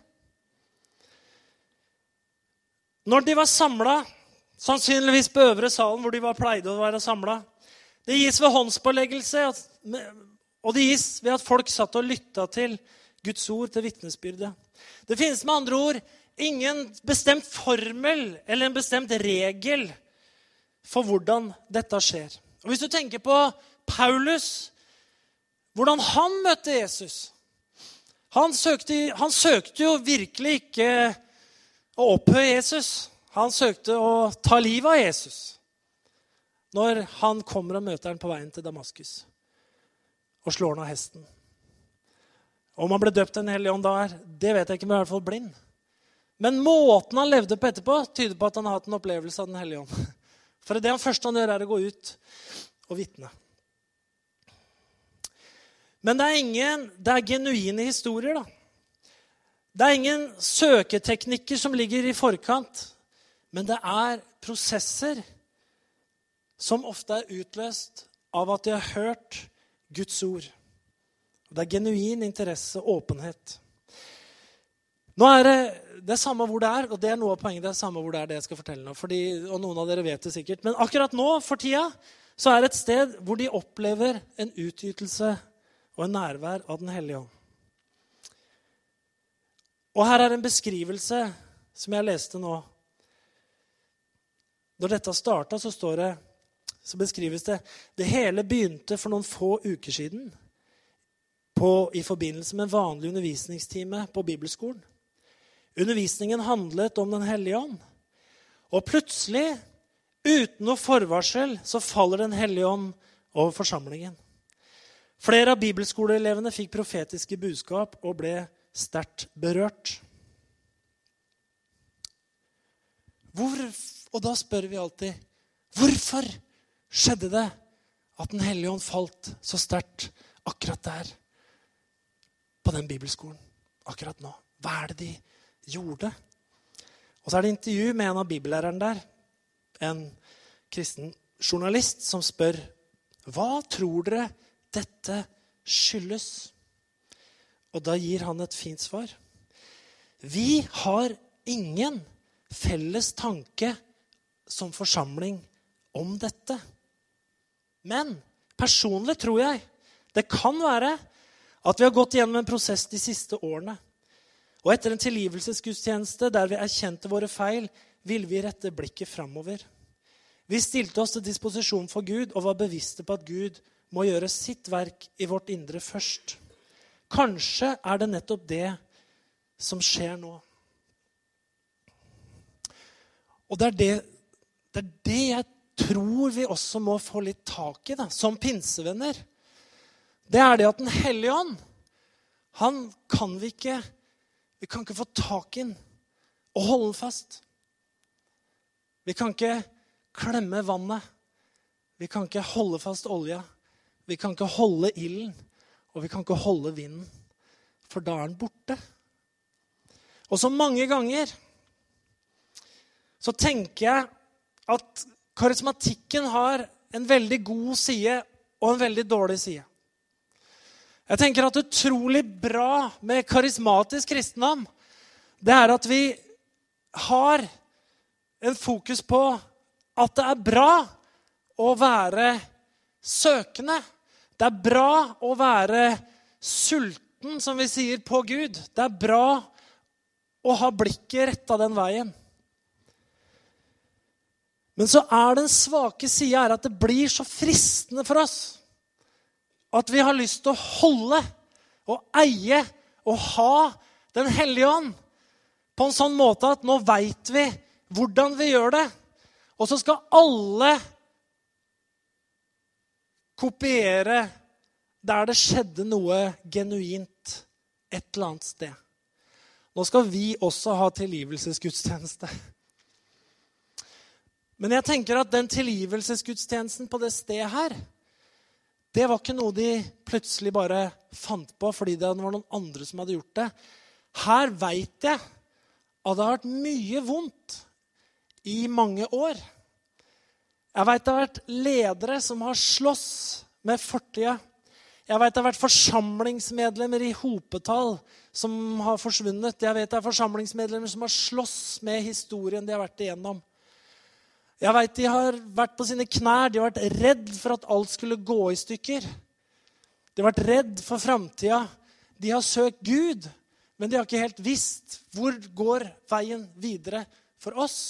Når de var samla Sannsynligvis på øvre salen hvor de var pleide å være samla. Det gis ved håndspåleggelse, og det gis ved at folk satt og lytta til Guds ord, til vitnesbyrde. Det finnes med andre ord ingen bestemt formel eller en bestemt regel for hvordan dette skjer. Og Hvis du tenker på Paulus, hvordan han møtte Jesus han søkte, han søkte jo virkelig ikke å opphøye Jesus. Han søkte å ta livet av Jesus når han kommer og møter ham på veien til Damaskus og slår ham av hesten. Om han ble døpt Den hellige ånd der, det vet jeg ikke, men i hvert fall blind. Men måten han levde på etterpå, tyder på at han har hatt en opplevelse av Den hellige ånd. [laughs] For det han første han gjør, er å gå ut og vitne. Men det er ingen, det er genuine historier, da. Det er ingen søketeknikker som ligger i forkant, men det er prosesser som ofte er utløst av at de har hørt Guds ord. Det er genuin interesse og åpenhet. Nå er det det er samme hvor det er, og det er noe av poenget. det er samme hvor det er det jeg skal fortelle nå. Fordi, og noen av dere vet det sikkert. Men akkurat nå, for tida, så er det et sted hvor de opplever en utgytelse og en nærvær av Den hellige ånd. Og her er en beskrivelse som jeg leste nå. Når dette starta, så så beskrives det det hele begynte for noen få uker siden på, i forbindelse med en vanlig undervisningstime på bibelskolen. Undervisningen handlet om Den hellige ånd. Og plutselig, uten noe forvarsel, så faller Den hellige ånd over forsamlingen. Flere av bibelskoleelevene fikk profetiske budskap og ble sterkt berørt. Hvor, og da spør vi alltid hvorfor skjedde det at Den hellige ånd falt så sterkt akkurat der? På den bibelskolen akkurat nå. Hva er det de gjorde? Og så er det intervju med en av bibellærerne der, en kristen journalist, som spør hva tror dere dette skyldes? Og da gir han et fint svar. Vi har ingen felles tanke som forsamling om dette. Men personlig tror jeg det kan være at vi har gått gjennom en prosess de siste årene. Og etter en tilgivelsesgudstjeneste der vi erkjente våre feil, ville vi rette blikket framover. Vi stilte oss til disposisjon for Gud og var bevisste på at Gud må gjøre sitt verk i vårt indre først. Kanskje er det nettopp det som skjer nå. Og det er det, det er det, jeg tror vi også må få litt tak i da, som pinsevenner. Det er det at Den hellige ånd, han kan vi ikke Vi kan ikke få tak i den og holde den fast. Vi kan ikke klemme vannet. Vi kan ikke holde fast olja. Vi kan ikke holde ilden, og vi kan ikke holde vinden, for da er den borte. Og så mange ganger så tenker jeg at karismatikken har en veldig god side og en veldig dårlig side. Jeg tenker at utrolig bra med karismatisk kristendom, det er at vi har en fokus på at det er bra å være søkende. Det er bra å være sulten, som vi sier, på Gud. Det er bra å ha blikket retta den veien. Men så er den svake sida at det blir så fristende for oss at vi har lyst til å holde og eie og ha Den hellige ånd på en sånn måte at nå veit vi hvordan vi gjør det. Og så skal alle kopiere der det skjedde noe genuint et eller annet sted. Nå skal vi også ha tilgivelsesgudstjeneste. Men jeg tenker at den tilgivelsesgudstjenesten på det stedet her, det var ikke noe de plutselig bare fant på fordi det var noen andre som hadde gjort det. Her veit jeg at det har vært mye vondt i mange år. Jeg veit det har vært ledere som har slåss med fortida. Jeg vet det har vært forsamlingsmedlemmer i hopetall som har forsvunnet. Jeg vet det er forsamlingsmedlemmer som har slåss med historien de har vært igjennom. Jeg veit de har vært på sine knær, de har vært redd for at alt skulle gå i stykker. De har vært redd for framtida. De har søkt Gud, men de har ikke helt visst hvor går veien videre for oss.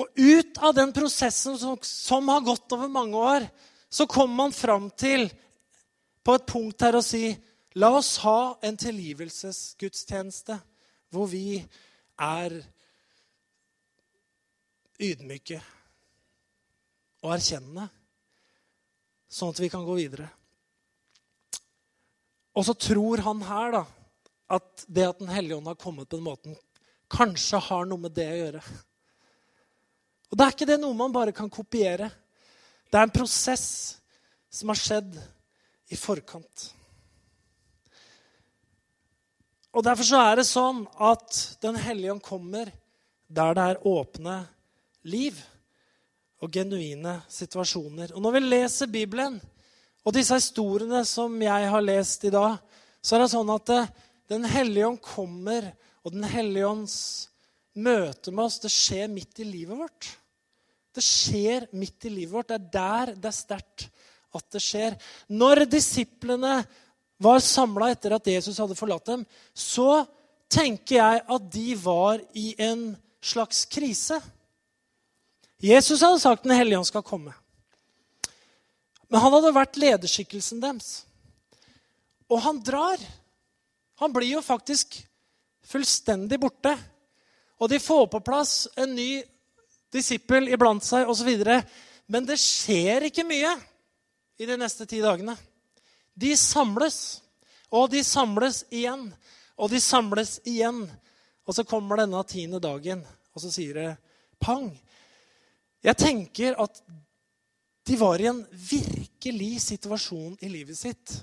Og ut av den prosessen som, som har gått over mange år, så kommer man fram til på et punkt her å si La oss ha en tilgivelsesgudstjeneste hvor vi er ydmyke og erkjennende, sånn at vi kan gå videre. Og så tror han her da, at det at Den hellige ånd har kommet på den måten, kanskje har noe med det å gjøre. Og da er ikke det noe man bare kan kopiere. Det er en prosess som har skjedd i forkant. Og Derfor så er det sånn at Den hellige ånd kommer der det er åpne liv og genuine situasjoner. Og når vi leser Bibelen og disse historiene som jeg har lest i dag, så er det sånn at det, Den hellige ånd kommer, og Den hellige ånds møte med oss, det skjer midt i livet vårt. Det skjer midt i livet vårt. Det er der det er sterkt at det skjer. Når disiplene var samla etter at Jesus hadde forlatt dem, så tenker jeg at de var i en slags krise. Jesus hadde sagt Den hellige ånd skal komme. Men han hadde vært lederskikkelsen deres. Og han drar. Han blir jo faktisk fullstendig borte. Og de får på plass en ny disippel iblant seg osv. Men det skjer ikke mye i de neste ti dagene. De samles, og de samles igjen, og de samles igjen. Og så kommer denne tiende dagen, og så sier det pang. Jeg tenker at de var i en virkelig situasjon i livet sitt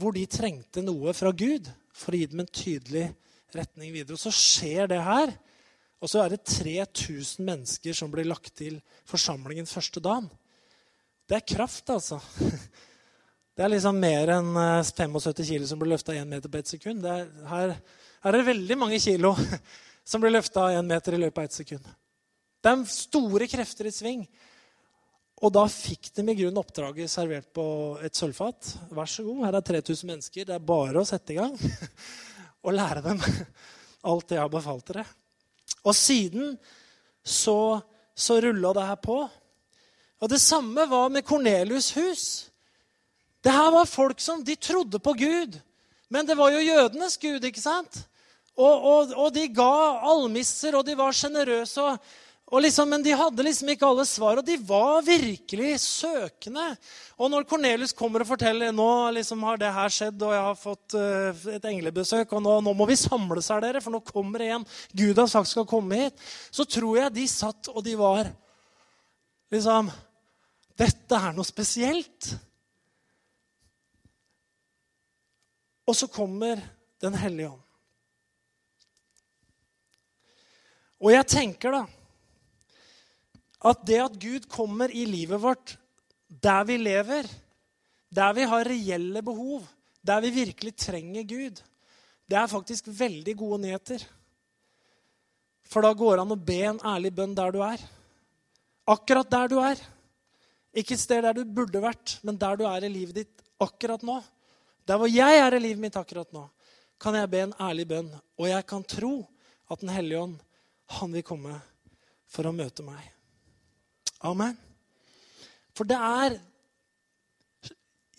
hvor de trengte noe fra Gud for å gi dem en tydelig retning videre. Og så skjer det her. Og så er det 3000 mennesker som blir lagt til forsamlingen første dagen. Det er kraft, altså. Det er liksom mer enn 75 eh, kilo som blir løfta 1 meter på ett sekund. Er, her, her, er det veldig mange kilo som blir løfta 1 meter i løpet av ett sekund. Det er store krefter i sving. Og da fikk de i grunnen oppdraget servert på et sølvfat. Vær så god, her er 3000 mennesker. Det er bare å sette i gang [laughs] og lære dem alt det jeg har befalt dere. Og siden så, så rulla det her på. Og det samme var med Kornelius' hus. Det her var folk som de trodde på Gud. Men det var jo jødenes gud, ikke sant? Og, og, og de ga almisser, og de var sjenerøse. Og, Liksom, men de hadde liksom ikke alle svar, og de var virkelig søkende. Og når Kornelius kommer og forteller nå liksom har det her skjedd, og jeg har fått uh, et englebesøk, og nå, nå, må vi samles her, dere, for nå kommer det en Gud har sagt skal komme hit, så tror jeg de satt og de var liksom Dette er noe spesielt. Og så kommer Den hellige ånd. Og jeg tenker, da at det at Gud kommer i livet vårt der vi lever, der vi har reelle behov, der vi virkelig trenger Gud, det er faktisk veldig gode nyheter. For da går det an å be en ærlig bønn der du er. Akkurat der du er. Ikke et sted der du burde vært, men der du er i livet ditt akkurat nå. Der hvor jeg er i livet mitt akkurat nå, kan jeg be en ærlig bønn. Og jeg kan tro at Den hellige ånd, han vil komme for å møte meg. Amen. For det er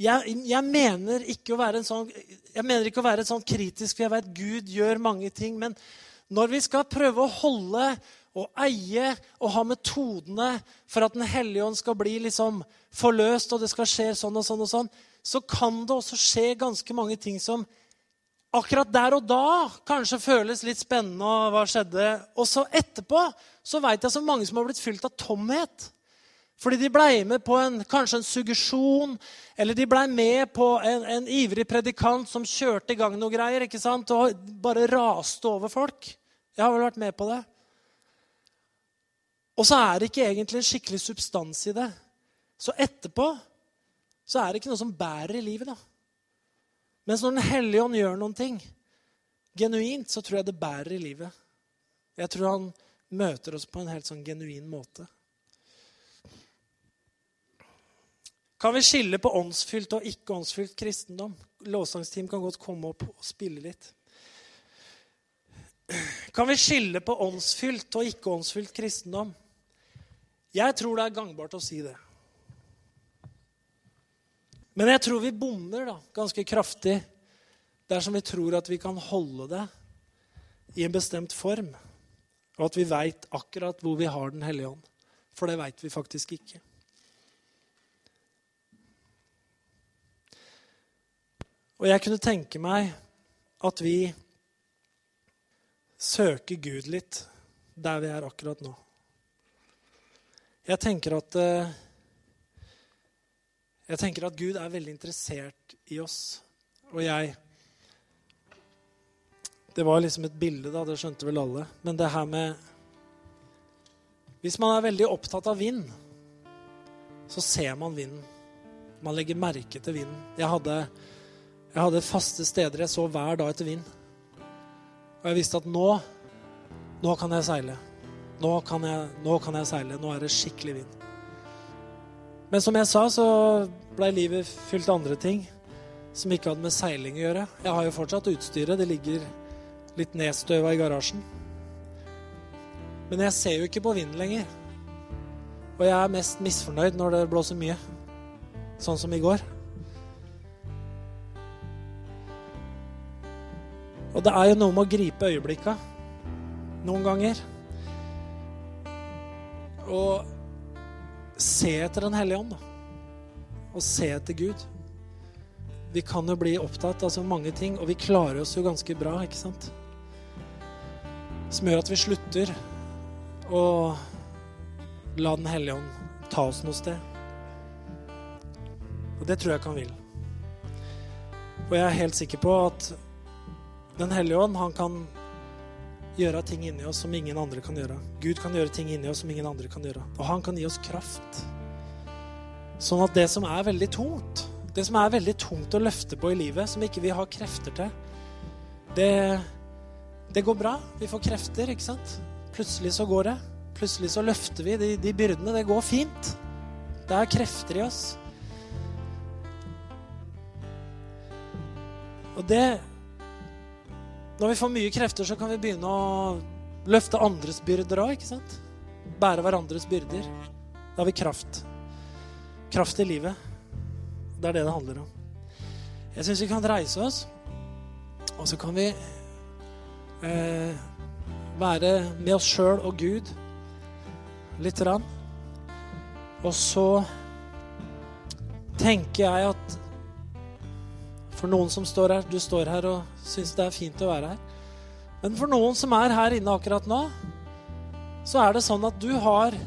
jeg, jeg, mener ikke å være en sånn, jeg mener ikke å være sånn kritisk, for jeg vet Gud gjør mange ting. Men når vi skal prøve å holde og eie og ha metodene for at Den hellige ånd skal bli liksom forløst, og det skal skje sånn og sånn, og sånn, så kan det også skje ganske mange ting som akkurat der og da kanskje føles litt spennende. og hva skjedde. Og så etterpå så veit jeg så mange som har blitt fylt av tomhet. Fordi de blei med på en, kanskje en suggesjon, eller de blei med på en, en, ivrig predikant som kjørte i gang noe greier ikke sant? og bare raste over folk. Jeg har vel vært med på det. Og så er det ikke egentlig en skikkelig substans i det. Så etterpå så er det ikke noe som bærer i livet. da. Mens når Den hellige ånd gjør noen ting genuint, så tror jeg det bærer i livet. Jeg tror han møter oss på en helt sånn genuin måte. Kan vi skille på åndsfylt og ikke åndsfylt kristendom? Lovsangsteam kan godt komme opp og spille litt. Kan vi skille på åndsfylt og ikke åndsfylt kristendom? Jeg tror det er gangbart å si det. Men jeg tror vi bommer da, ganske kraftig dersom vi tror at vi kan holde det i en bestemt form, og at vi veit akkurat hvor vi har Den hellige ånd. For det veit vi faktisk ikke. Og jeg kunne tenke meg at vi søker Gud litt der vi er akkurat nå. Jeg tenker at eh, Jeg tenker at Gud er veldig interessert i oss. Og jeg Det var liksom et bilde, da. Det skjønte vel alle. Men det her med Hvis man er veldig opptatt av vind, så ser man vinden. Man legger merke til vinden. Jeg hadde jeg hadde faste steder jeg så hver dag etter vind. Og jeg visste at nå nå kan jeg seile. Nå kan jeg, nå kan jeg seile. Nå er det skikkelig vind. Men som jeg sa, så blei livet fylt av andre ting som ikke hadde med seiling å gjøre. Jeg har jo fortsatt utstyret. Det ligger litt nedstøva i garasjen. Men jeg ser jo ikke på vinden lenger. Og jeg er mest misfornøyd når det blåser mye. Sånn som i går. Og det er jo noe med å gripe øyeblikka noen ganger. Og se etter Den hellige ånd, da. Og se etter Gud. Vi kan jo bli opptatt av så mange ting, og vi klarer oss jo ganske bra, ikke sant? Som gjør at vi slutter å la Den hellige ånd ta oss noe sted. Og det tror jeg ikke han vil. Og jeg er helt sikker på at den hellige ånd, han kan gjøre ting inni oss som ingen andre kan gjøre. Gud kan gjøre ting inni oss som ingen andre kan gjøre. Og han kan gi oss kraft. Sånn at det som er veldig tungt, det som er veldig tungt å løfte på i livet, som ikke vi har krefter til, det, det går bra. Vi får krefter, ikke sant? Plutselig så går det. Plutselig så løfter vi de, de byrdene. Det går fint. Det er krefter i oss. Og det når vi får mye krefter, så kan vi begynne å løfte andres byrder òg, ikke sant? Bære hverandres byrder. Da har vi kraft. Kraft i livet. Det er det det handler om. Jeg syns vi kan reise oss, og så kan vi eh, være med oss sjøl og Gud lite grann. Og så tenker jeg at for noen som står her, du står her og syns det er fint å være her. Men for noen som er her inne akkurat nå, så er det sånn at du har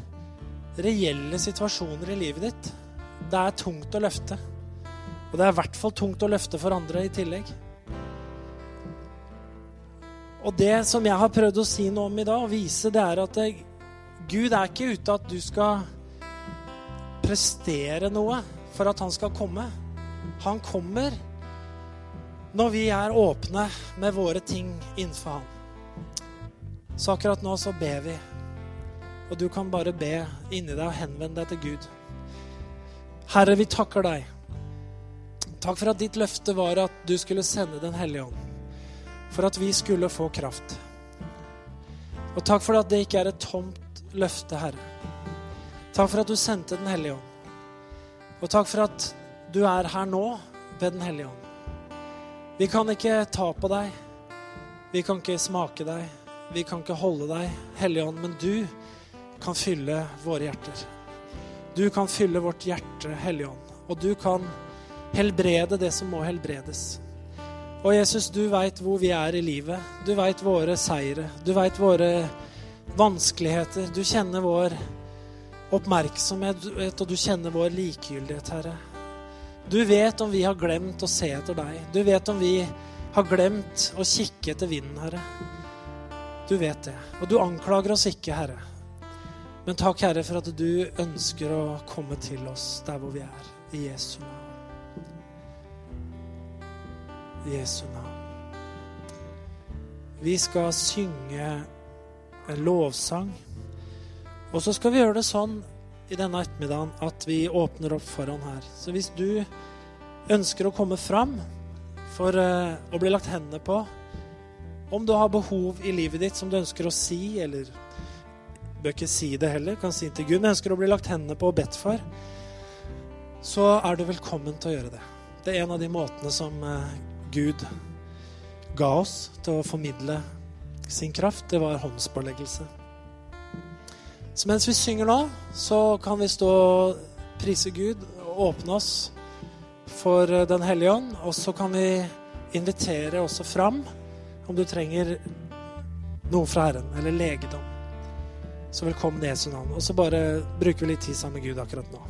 reelle situasjoner i livet ditt. Det er tungt å løfte. Og det er i hvert fall tungt å løfte for andre i tillegg. Og det som jeg har prøvd å si noe om i dag, og vise, det er at det, Gud er ikke ute at du skal prestere noe for at han skal komme. Han kommer når vi er åpne med våre ting innenfor Han. Så akkurat nå så ber vi. Og du kan bare be inni deg og henvende deg til Gud. Herre, vi takker deg. Takk for at ditt løfte var at du skulle sende Den hellige ånd. For at vi skulle få kraft. Og takk for at det ikke er et tomt løfte, Herre. Takk for at du sendte Den hellige ånd. Og takk for at du er her nå ved Den hellige ånd. Vi kan ikke ta på deg. Vi kan ikke smake deg. Vi kan ikke holde deg, Hellige Ånd, men du kan fylle våre hjerter. Du kan fylle vårt hjerte, Hellige Ånd. Og du kan helbrede det som må helbredes. Og Jesus, du veit hvor vi er i livet. Du veit våre seire. Du veit våre vanskeligheter. Du kjenner vår oppmerksomhet, og du kjenner vår likegyldighet, Herre. Du vet om vi har glemt å se etter deg. Du vet om vi har glemt å kikke etter vinden, Herre. Du vet det. Og du anklager oss ikke, Herre. Men takk, Herre, for at du ønsker å komme til oss der hvor vi er. I Jesu navn. Jesu navn. Vi skal synge en lovsang. Og så skal vi gjøre det sånn i denne ettermiddagen at vi åpner opp foran her. Så hvis du ønsker å komme fram for eh, å bli lagt hendene på, om du har behov i livet ditt som du ønsker å si, eller bør ikke si det heller, kan si til Gud, men ønsker å bli lagt hendene på og bedt for, så er du velkommen til å gjøre det. Det er en av de måtene som eh, Gud ga oss til å formidle sin kraft. Det var håndspåleggelse. Så mens vi synger nå, så kan vi stå og prise Gud og åpne oss for eh, Den hellige ånd. Og så kan vi invitere også fram om du trenger noe fra Herren, eller legedom. Så velkommen i Jesu navn. Og så bare bruker vi litt tid sammen med Gud akkurat nå.